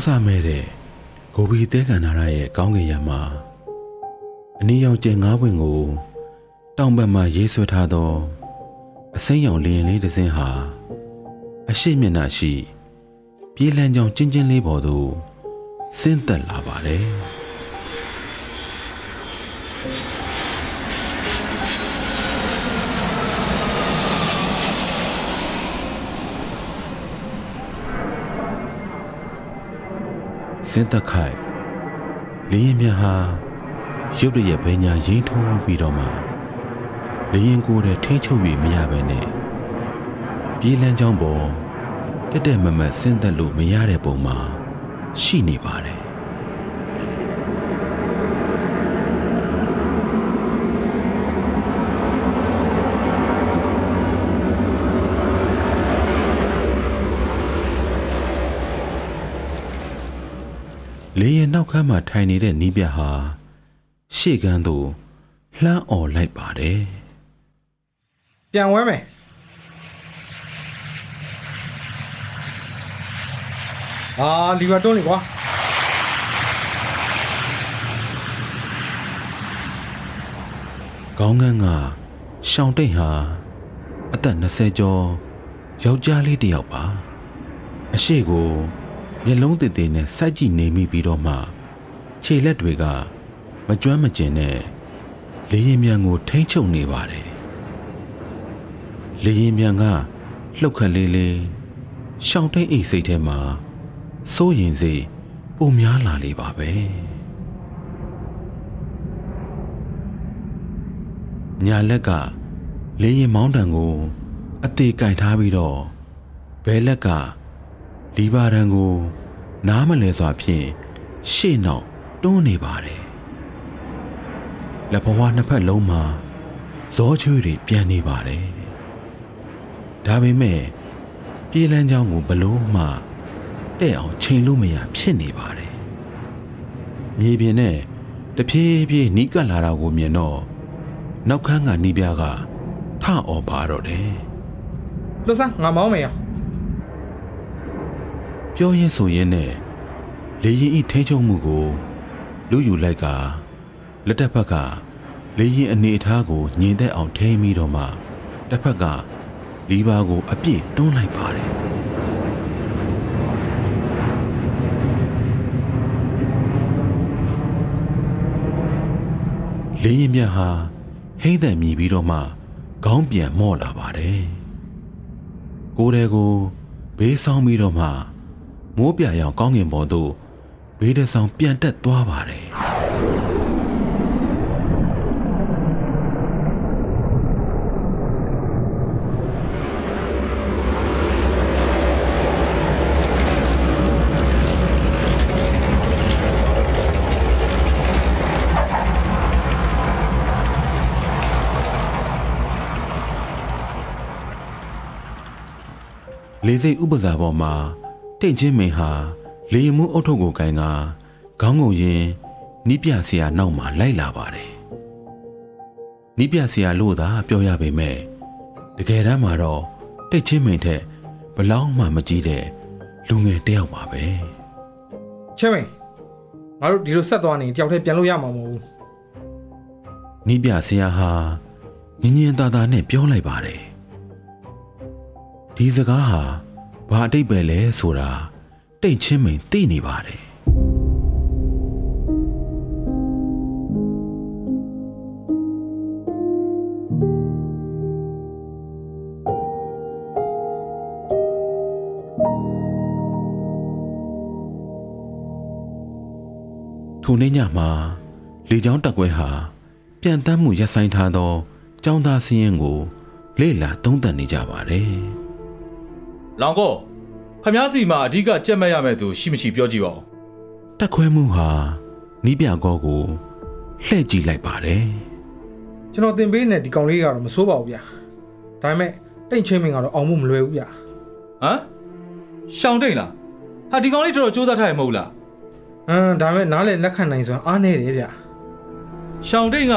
ဆုံးစားမဲ့တဲ့ကိုဘီတဲကန်နာရရဲ့ကောင်းကင်ရမှာအနည်းရောင်ကျင်ငါးပွင့်ကို တောင်ဘက်မှာရေးဆွဲထားသော အစိမ်းရောင်လျင်လေးတစ်စင်းဟာ အရှိမျက်နှာရှိ ပြေးလန်းကြောင်ကျင်းချင်းလေးပေါ်သို့ဆင်းသက်လာပါတယ် စင်သက်ခိုင်လင်းရင်မြဟာရုတ်တရက်ဘဲညာရိမ့်ထိုးပြီးတော့မှလင်းရင်ကိုယ်တဲ့ထိချုပ်ပြီးမရပဲနဲ့ပြေးလန်းကြောင်းပေါ်တက်တက်မမတ်ဆင်းသက်လို့မရတဲ့ပုံမှာရှိနေပါတယ်လေရင်နောက် ခန်းမှာထိုင်နေတဲ့နီးပြဟာရှေ့ကန်းသို့လှမ်းអော်လိုက်ပါတယ်ပြန်ဝဲမယ်အာလီဗာတွန်းလေကွာခေါင်းကန်းကရှောင်းတိတ်ဟာအသက်20ကျော်ယောက်ျားလေးတစ်ယောက်ပါအရှိကိုမျက်လုံးတည်တည်နဲ့စိုက်ကြည့်နေမိပြီးတော့မှ ခြေလက်တွေက မကျွမ်းမကျင်နဲ့လေရင်မြန်ကို ထိမ့်ချုပ်နေပါတယ်လေရင်မြန်ကလှုပ်ခတ်လေးလေးရှောင်းတိတ်အိတ်စိတ်ထဲမှာစိုးရင်စိတ်ပုံများလာလေပါပဲညာလက်ကလေရင်မောင်းတံကို အသေးကင်ထားပြီးတော့ဘဲလက်ကလီဘာရန်ကို နားမလဲစွာဖြင့်ရှေ့နောက် တွန်းနေပါတယ်လက်ဘဝနှစ်ဖက်လုံးမှာဇောချွေတွေပြန်နေပါတယ်ဒါပေမဲ့ပြေးလန်းချောင်းကိုဘလို့မှတဲ့အောင်ချိန်လို့မရဖြစ်နေပါတယ်မြေပြင်နဲ့တဖြည်းဖြည်းနီးကပ်လာတာကိုမြင်တော့နောက်ခန်းကနီးပြားကထအော်ပါတော့တယ်လွတ်စမ်းငါမောင်းမယ်ရပြောရင်းဆိုရင်းနဲ့လေရင်ဤထိန်းချုပ်မှုကို လူယူလိုက်ကလက်တစ်ဖက်ကလေရင်အနေအထားကိုညင်သက်အောင်ထိန်းပြီးတော့မှတစ်ဖက်ကလီဘာကိုအပြည့်တွန်းလိုက်ပါတယ်လေရင်မြတ်ဟာဟိမ့်သက်မြည်ပြီးတော့မှခေါင်းပြန်မော့လာပါတယ်ကိုယ်တဲကိုဘေးဆောင်ပြီးတော့မှမိုးပြရောင်ကောင်းကင်ပေါ်သို့ ဘေးတဆောင်ပြန်တက်သွားပါတယ်လေစိတ်ဥပစာပေါ်မှာတိတ်ချင်းမင်းဟာ လေရင်မှုအုတ်ထုတ်ကိုကိုင်ကခေါင်းငုံရင်နီးပြဆရာနောက်မှာလိုက်လာပါတယ်နီးပြဆရာလို့သာပြောရပေမဲ့တကယ်တမ်းမှာတော့တိတ်ချင်းမင်းထက်ဘလောက်မှမကြီးတဲ့လူငယ်တစ်ယောက်ပါပဲချဲမင်းငါတို့ဒီလိုဆက်သွားနေတယောက်တည်းပြန်လို့ရမှာမဟုတ်ဘူးနီးပြဆရာဟာညင်ညင်သာသာနဲ့ပြောလိုက်ပါတယ်ဒီစကားဟာဘာအတိတ်ပဲလဲဆိုတာ တိတ်ချင်းမင်းသိနေပါတယ်ထိုနေ့ညမှာလေချောင်းတက်ကွဲဟာပြန်တမ်းမှုရပ်ဆိုင်ထားသောចောင်းသားစင်းရင်ကို လေ့လာသုံးသပ်နေကြပါတယ်လောင်ကို ခမားစီမှာအဓိကကြက်မဲ့ရမယ့်သူရှိမရှိပြောကြည့်ပါဦး။တက်ခွဲမှုဟာနီးပြကောကိုလှည့်ကြည့်လိုက်ပါတယ်ကျွန်တော်တင်ပေးနေတဲ့ဒီကောင်လေးကတော့မစိုးပါဘူးဗျာဒါပေမဲ့တိတ်ချင်းမင်းကတော့အောင်မှုမလွယ်ဘူးဗျာဟမ်ရှောင်းတိတ်လားဟာဒီကောင်လေးတော်တော်စူးစမ်းထားရမဟုတ်လားအမ်ဒါပေမဲ့နားလေလက်ခံနိုင်စွမ်းအားနေတယ်ဗျာရှောင်းတိတ်က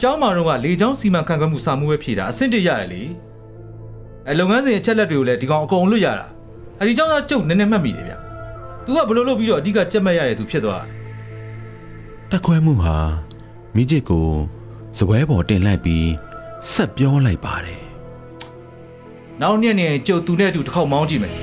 ကျောင်းမာတော့ကလေချောင်းစီမံခန့်ခွဲမှုစာမှုပဲဖြေတာအဆင့်တရတယ်လေအဲလုပ်ငန်းစဉ်အချက်လက်တွေကိုလည်းဒီကောင်အကုန်လွတ်ရတာ အဲဒီကျောင်းသားကျုပ်နည်းနည်းမှတ်မိတယ်ဗျ तू ကဘလို့လုပ်ပြီးတော့အဓိကကြက်မဲ့ရတဲ့သူဖြစ်သွားတာတက်ခွဲမှုဟာမိချစ်ကိုစပွဲပေါ်တင်လိုက်ပြီးဆက်ပြောလိုက်ပါတယ်နောက်နေ့နဲ့ကြုတ်သူနဲ့အတူတစ်ခေါက်မောင်းကြည့်မယ်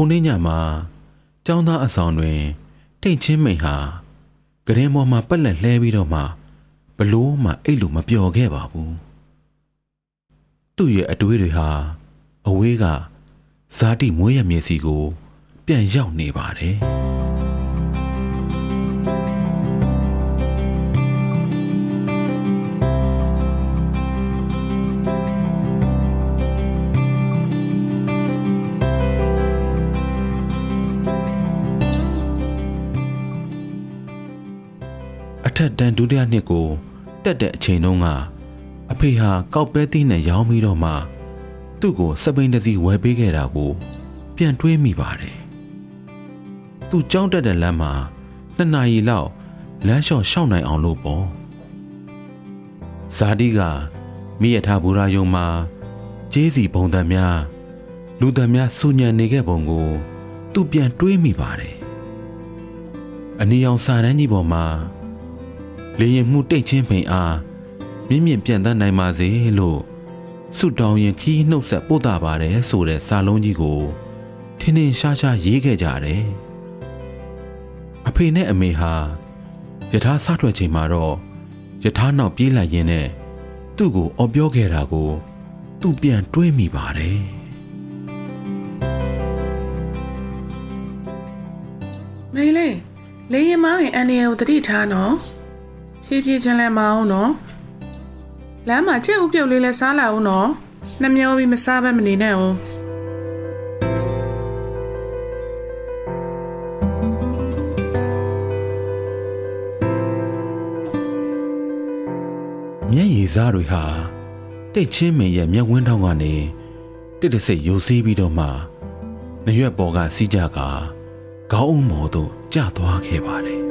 ထိုနေ့ညမှာကျောင်းသားအဆောင်တွင်တိတ်ချင်းမိန်ဟာကရင်ပေါ်မှာပက်လက်လှဲပြီးတော့မှဘလို့မှအိတ်လို့မပျော်ခဲ့ပါဘူးသူ့ရဲ့အတွေးတွေဟာအဝေးကဇာတိမွေးရမျက်စီကို ပြန်ရောက်နေပါတယ် ဒုတိယနှစ်ကိုတက်တဲ့အချိန်တုန်းကအဖေဟာကောက်ပဲသီးနဲ့ရောင်းပြီးတော့မှသူ့ကိုစပိန်တစ်စီးဝယ်ပေးခဲ့တာကို ပြန်တွေးမိပါတယ်။သူကြောင်းတက်တဲ့လမ်းမှာနှစ်နာရီလောက်လမ်းလျှော့ရှောက်နိုင်အောင်လို့ပေါ့။ဇာတိကမိရထားဘူရာယုံမှာကျေးစီဘုံတံများလူတံများစူညံနေခဲ့ပုံကို သူပြန်တွေးမိပါတယ်။အနီအောင်စာတန်းကြီးပေါ်မှာ လေရင်မှုတိတ်ချင်းဖိန်အားမြင့်မြင့်ပြန်တတ်နိုင်ပါစေလို့ဆုတောင်းရင်ခီးနှုတ်ဆက်ပို့တာပါတယ်ဆိုတဲ့စာလုံးကြီးကိုထင်းထင်းရှားရှားရေးခဲ့ကြတယ်အဖေနဲ့အမေဟာယထာစထွက်ချိန်မှာတော့ယထာနောက်ပြေးလိုက်ရင်းနဲ့သူ့ကိုအော်ပြောခဲ့တာကို သူပြန်တွေးမိပါတယ်မေလေးလေရင်မောင်းရင်အန်ဒီရဲ့ကိုတတိထားနော် ဖြည်းဖြည်းချင်းလဲမအောင်နော်လမ်းမှာကြက်ဥပြုတ်လေးလဲစားလာအောင်နော်နှမျောပြီးမစားဘဲမနေနဲ့အောင်မျက်ရည်စားတွေဟာတိတ်ချင်းမင်းရဲ့မျက်ဝန်းထောင်းကနေတစ်တဆိတ်ယိုစီးပြီးတော့မှနရွက်ပေါ်ကစီးကြကခေါင်းအုံမော်သို့ကျသွားခဲ့ပါတယ်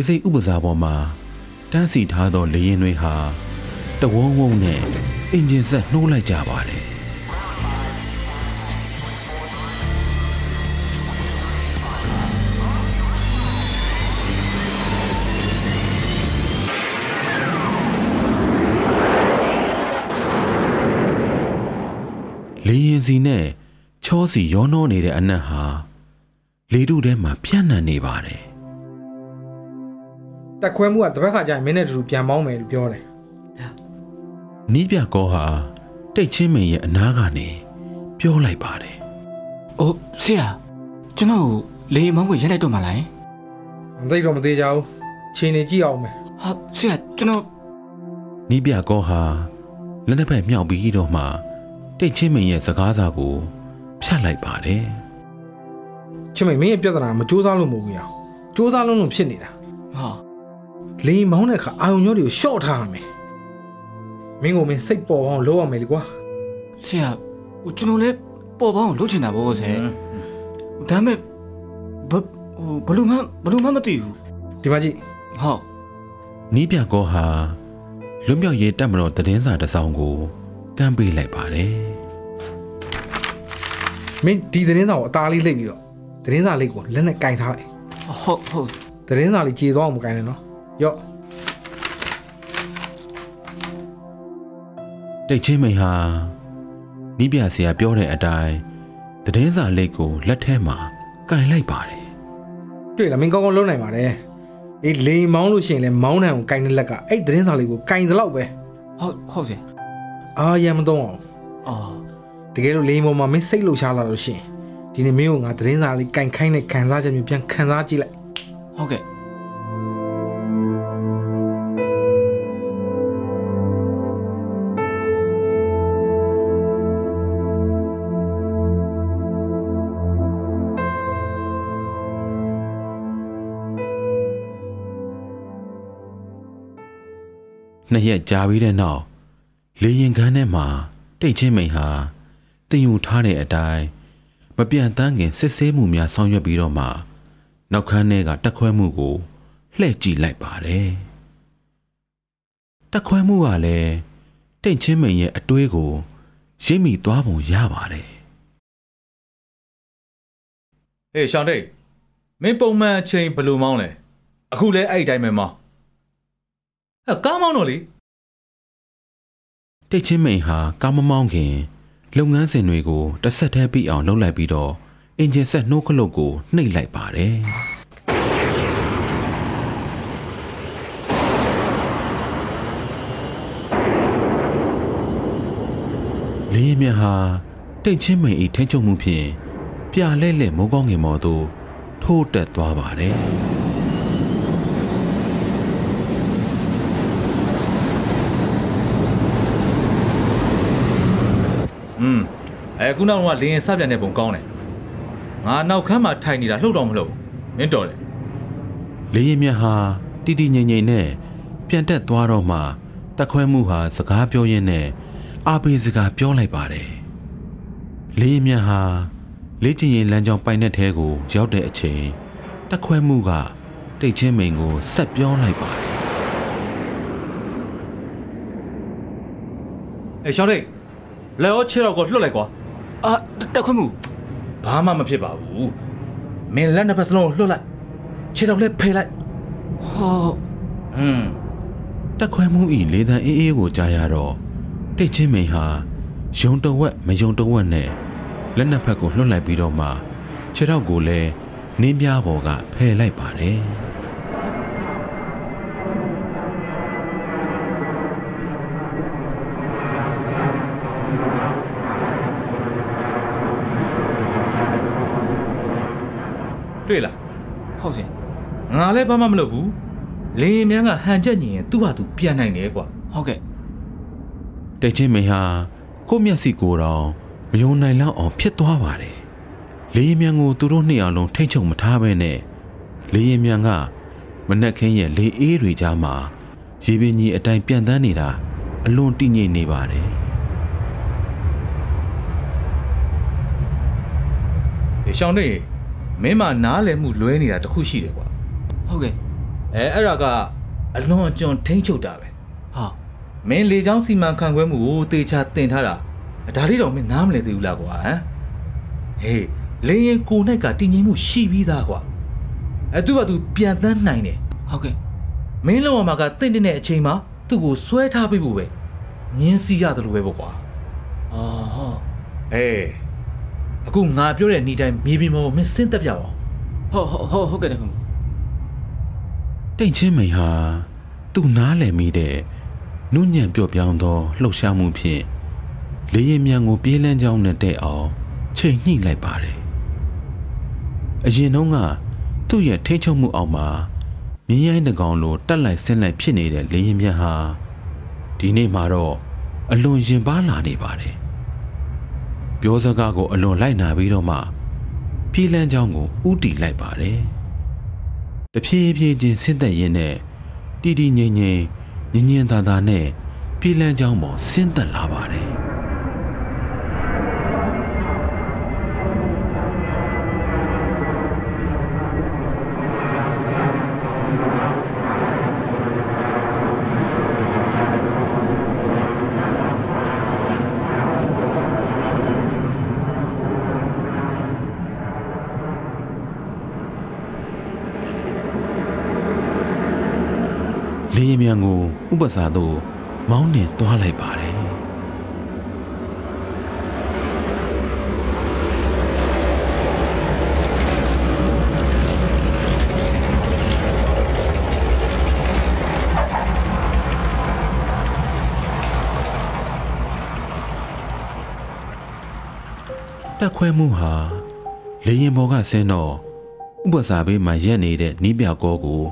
လေးစိတ်ဥပစာပေါ်မှာတန်းစီထားသောလေရင်တွေဟာတဝုံဝုံနဲ့အင်ဂျင်ဆက်နှိုးလိုက်ကြပါတယ်လေရင်စီနဲ့ချောစီရောနှောနေတဲ့အနက်ဟာလေတုထဲမှာပြန့်နှံ့နေပါတယ် တက်ခွဲမှုကတစ်ပတ်ခါကျရင်မင်းနဲ့တူတူပြန်မောင်းမယ်လို့ပြောတယ်နီးပြကောဟာတိတ်ချင်းမင်းရဲ့အနားကနေပြောလိုက်ပါတယ်။အိုးဆရာကျွန်တော်ကိုလေမောင်းကိုရက်လိုက်တော့မှလားမသိတော့မသေးကြဘူးချိန်နေကြည့်အောင်မယ်။ဟာဆရာကျွန်တော်နီးပြကောဟာလက်နှစ်ဖက်မြောက်ပြီးတော့မှတိတ်ချင်းမင်းရဲ့စကားစာကိုဖြတ်လိုက်ပါတယ်ချစ်မိန်မင်းရဲ့ပြဿနာမစူးစမ်းလို့မဟုတ်ဘူးရောစူးစမ်းလို့လို့ဖြစ်နေတာဟာ လေရင်မောင်းတဲ့အခါအာယုံညို့တွေကိုရှော့ထားရမယ်မင်းကိုမင်းစိတ်ပေါ်အောင်လုပ်ရမယ်လေကွာဆရာဟိုကျွန်တော်လည်းပေါ်ပေါင်းကိုလှုပ်ချင်တာပေါ့ဆရာ။ဒါပေမဲ့ဘဟိုဘလူးမဘလူးမမသိဘူးဒီမှာကြည့်။ဟုတ်နီးပြကောဟာလွတ်မြောက်ရေးတပ်မတော်တည်င်းစာတစ်စောင်ကိုကမ်းပေးလိုက်ပါတယ်မင်းဒီသတင်းစာကိုအသားလေးလှိပ်ပြီးတော့သတင်းစာလေးကိုလက်နဲ့ကင်ထားလိုက်ဟုတ်ဟုတ်သတင်းစာလေးကြေသွားအောင်မကင်နဲ့နော် ရော့တိတ်ချင်းမင်းဟာနီးပြဆရာပြောတဲ့အတိုင်းတည်င်းစာလိတ်ကိုလက်ထဲမှာကင်လိုက်ပါတယ်တွေ့လားမင်းကောင်းကောင်းလုပ်နိုင်ပါတယ်အေးလေရင်မောင်းလို့ရှိရင်လည်းမောင်းနိုင်အောင်ကင်တဲ့လက်ကအဲ့သတင်းစာလေးကိုကင်သလောက်ပဲဟုတ်ဟုတ်ဆရာအာရမ်းမတော့အောင်။အော်တကယ်လို့လေရင်ပေါ်မှာမင်းစိတ်လှုပ်ရှားလာလို့ရှိရင်ဒီနေ့မင်းကိုငါသတင်းစာလေးကင်ခိုင်းတဲ့ခံစားချက်မျိုးပြန်ခံစားကြည့်လိုက်ဟုတ်ကဲ့ နှစ်ရက်ကြာပြီးတဲ့နောက်လေရင်ကန်းထဲမှာတိတ်ချင်းမိန်ဟာတင်ယူထားတဲ့အတိုင်းမပြန့်တန်းခင်စစ်ဆေးမှုများဆောင်ရွက်ပြီးတော့မှနောက်ခန်းထဲကတက်ခွဲမှုကိုလှည့်ကြည့်လိုက်ပါတယ်တက်ခွဲမှုကလည်းတိတ်ချင်းမိန်ရဲ့အတွေးကိုရိပ်မိသွားပုံရပါတယ်ဟေးရှောင်းတိတ်မင်းပုံမှန်အချိန်ဘယ်လိုမောင်းလဲအခုလဲအဲ့ဒီတိုင်းပဲမောင်း အဲကားမောင်းတော့လေတိတ်ချင်းမိန်ဟာကားမမောင်းခင်လုပ်ငန်းစဉ်တွေကိုတစ်ဆက်တည်းပြီးအောင်လုပ်လိုက်ပြီးတော့အင်ဂျင်ဆက်နှိုးခလုတ်ကိုနှိပ်လိုက်ပါတယ်လေယာဉ်မြန်ဟာတိတ်ချင်းမိန်ဤထိန်းချုပ်မှုဖြင့်ပြလဲ့လဲ့မိုးကောင်းငင်မော်သို့ထိုးတက်သွားပါတယ် ခုနောက်တော့လေရင်စပြန်တဲ့ပုံကောင်းတယ်ငါနောက်ခန်းမှာထိုင်နေတာလှုပ်တော့မလှုပ်မင်းတော်တယ်လေရင်မြတ်ဟာတီတီငိမ့်ငိမ့်နဲ့ပြန်တက်သွားတော့မှတက်ခွဲမှုဟာစကားပြောရင်းနဲ့အာပေစကားပြောလိုက်ပါတယ်လေရင်မြတ်ဟာလေ့ကျင့်ရင်လမ်းကြောင်းပိုင်တဲ့ထဲကိုရောက်တဲ့အချိန်တက်ခွဲမှုကတိတ်ချင်းမိန်ကိုဆက်ပြောလိုက်ပါတယ်အဲရှောင်းတိတ်လက်ရောခြေတော့ကိုလွတ်လိုက်ကွာ အာတက်ခွင့်မှုဘာမှမဖြစ်ပါဘူးမင်းလက်နှစ်ဖက်စလုံးကိုလွတ်လိုက်ခြေတော့လည်းဖယ်လိုက်ဟောอืมတက်ခွဲမှုဤလေတံအေးအေးကိုကြားရတော့တိတ်ချင်းမိန်ဟာယုံတဝက်မယုံတဝက်နဲ့လက်နှစ်ဖက်ကိုလွှတ်လိုက်ပြီးတော့မှခြေထောက်ကိုလည်းနင်းပြားပေါ်ကဖယ်လိုက်ပါတယ် ငါလည်းဘာမှမလုပ်ဘူးလေရင်မြန်ကဟန်ချက်ညင်ရင်သူ့ဟာသူပြန်နိုင်တယ်ကွာဟုတ်ကဲ့တိတ်ချင်းမိန်ဟာကိုယ့်မျက်စိကိုယ်တော့မယုံနိုင်လောက်အောင်ဖြစ်သွားပါတယ်။လေရင်မြန်ကိုသူတို့နှစ်ယောက်လုံးထိမ့်ချုပ်မထားဘဲနဲ့လေရင်မြန်ကမနက်ခင်းရဲ့လေအေးတွေကြားမှာရေပင်ကြီးအတိုင်းပြန်တန်းနေတာအလွန်တည်ငြိမ်နေပါတယ်ဒီရှောင်းတိတ်မင်းမနားလည်မှုလွဲနေတာတခုရှိတယ်ကွာ ဟုတ်ကဲ့အဲအဲ့ဒါကအလွန်အကျွံထိမ့်ချုပ်တာပဲဟာမင်းလေချောင်းစီမံခန့်ခွဲမှုကိုတေချာတင်ထားတာဒါလေးတော့မင်းနားမလည်သေးဘူးလားကွာဟမ်ဟေးလေရင်ကိုနိုင်ကတည်ငြိမ်မှုရှိပြီးသားကွာအဲသူကသူပြန်တန်းနိုင်တယ်ဟုတ်ကဲ့မင်းလုံးဝမှာကတင့်တဲ့အချိန်မှာသူ့ကိုဆွဲထားပေးဖို့ပဲညင်းစီရတယ်လို့ပဲပေါ့ကွာအော်ဟောအေးအခုငါပြောတဲ့ဤတိုင်းမြေပြင်ပေါ်ကိုမင်းစဉ်းသက်ပြပါအောင်ဟုတ်ဟုတ်ဟုတ်ဟုတ်ကဲ့တက်ခွင့်မှု။ တိတ်ချင်းမိန်ဟာသူ့နားလည်မိတဲ့နုညံ့ပြော့ပြောင်းသောလှုပ်ရှားမှုဖြင့်လေရင်မြန်ကိုပြေးလန်းကြောင်းနဲ့တဲ့အောင်ချိန်ညှိလိုက်ပါတယ်။အရင်တုန်းကသူ့ရဲ့ထိမ့်ချုပ်မှုအောက်မှာမြင်းရိုင်းတကောင်လိုတက်လိုက်ဆင်းလိုက်ဖြစ်နေတဲ့လေရင်မြန်ဟာဒီနေ့မှာတော့အလွန်ရင်ပါလာနေပါတယ်။ပြောစကားကိုအလွန်လိုက်နာပြီးတော့မှပြေးလန်းကြောင်းကိုဥတီလိုက်ပါတယ်။ တဖြည်းဖြည်းချင်းဆင်းသက်ရင်းနဲ့တီတီငိမ့်ငိမ့်ညင်ညင်သာသာနဲ့ပြေးလန်းကြောင်းပေါ်ဆင်းသက်လာပါတယ် လေယာဉ်မြန်ကိုဥပစာသို့မောင်းနှင်သွားလိုက်ပါတယ်တက်ခွဲမှုဟာလေရင်ပေါ်ကဆင်းတော့ဥပစာဘေးမှာရက်နေတဲ့နီးပြကောကို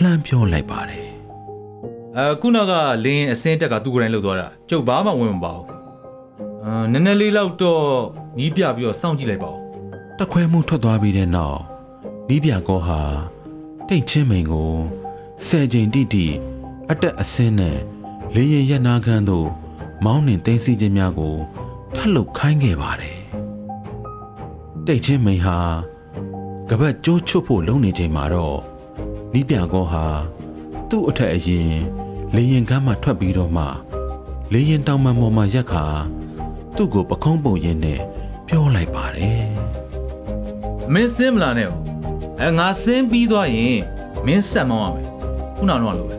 လှမ်းပြောလိုက်ပါတယ် အဲခုနကလင်းအစင်းတက်ကသူ့ကိုယ်တိုင်လှုပ်သွားတာကျုပ်ဘာမှဝင်မပါဘူးအာနည်းနည်းလေးလောက်တော့နီးပြပြီးတော့စောင့်ကြည့်လိုက်ပါဦးတက်ခွဲမှုထွက်သွားပြီးတဲ့နောက်နီးပြကောဟာတိတ်ချင်းမိန်ကိုဆယ်ချိန်တိတိအတက်အဆင်းနဲ့လေရင်ရက်နာခန်းသို့မောင်းနှင်သိမ်းစီခြင်းများကိုထပ်လုပ်ခိုင်းခဲ့ပါတယ်တိတ်ချင်းမိန်ဟာကပတ်ကျိုးချွတ်ဖို့လုံနေချိန်မှာတော့နီးပြကောဟာ သူ့အထက်အရင်လေရင်ကမ်းမှထွက်ပြီးတော့မှလေရင်တောင်မှန်ပေါ်မှာရက်ခါသူ့ကိုပခုံးပုံရင်းနဲ့ပြောလိုက်ပါတယ်မင်းစင်းမလာနဲ့ဟုတ်အဲငါစင်းပြီးသွားရင်မင်းဆက်မောင်းရမယ်ခုနကတော့လိုပဲ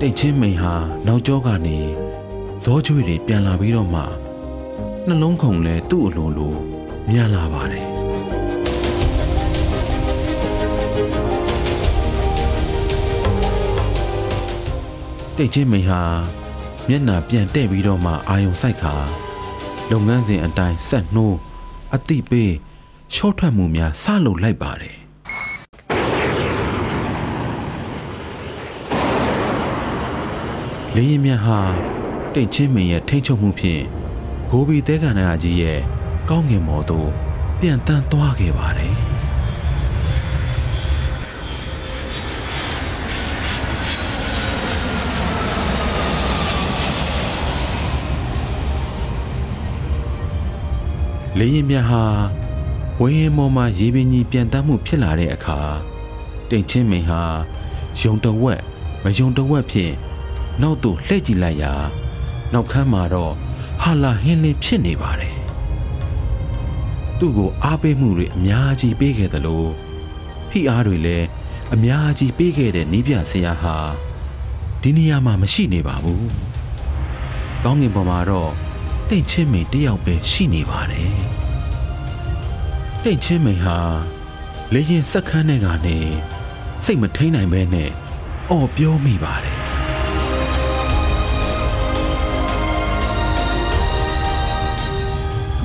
တိတ်ချင်းမိန်ဟာနောက်ကျောကနေဇောကျွေတွေပြန်လာပြီးတော့မှနှလုံးခုန်လဲသူ့အလိုလိုမြန်လာပါတယ် တိတ်ချင်းမိန်ဟာမျက်နှာပြန်တဲ့ပြီးတော့မှအာယုံစိုက်ခါလုပ်ငန်းစဉ်အတိုင်းဆက်နှိုးအတိပေးရှော့ထွက်မှုများစလုပ်လိုက်ပါတယ်လေရင်မြတ်ဟာတိတ်ချင်းမင်းရဲ့ထိမ့်ချုပ်မှုဖြင့်ဂိုဘီတဲကန်နာကြီးရဲ့ကောင်းငင်မော်သို့ပြန်တန်းသွားခဲ့ပါတယ် လေရင်မြတ်ဟာဝင်းရင်မော်မှာရေပင်ကြီးပြန်တန်းမှုဖြစ်လာတဲ့အခါတိတ်ချင်းမင်းဟာယုံတဝက်မယုံတဝက်ဖြင့်နောက်သို့လှည့်ကြည့်လိုက်ရာနောက်ခန်းမှာတော့ဟာလာဟင်းလင်းဖြစ်နေပါတယ်သူ့ကိုအားပေးမှုတွေအများကြီးပေးခဲ့သလိုဖိအားတွေလည်းအများကြီးပေးခဲ့တဲ့နီးပြဆရာဟာဒီနေရာမှာမရှိနေပါဘူးကောင်းငင်ပေါ်မှာတော့ တိတ်ချင်းမိန်တယောက်ပဲရှိနေပါတယ်တိတ်ချင်းမိန်ဟာလေရင်စက်ခန်းထဲကနေစိတ်မထိန်နိုင်ပဲနဲ့အော်ပြောမိပါတယ်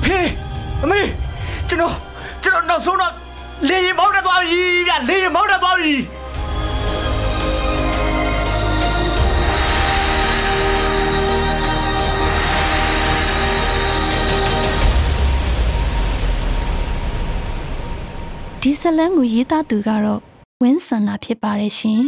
ဖေအမေကျွန်တော်ကျွန်တော်နောက်ဆုံးတော့လေရင်မောင်းတက်သွားပြီဗျလေရင်မောင်းတက်သွားပြီ ဒီဇလန်ကိုရေးသားသူကတော့ဝင်းဆန္နာဖြစ်ပါတယ်ရှင်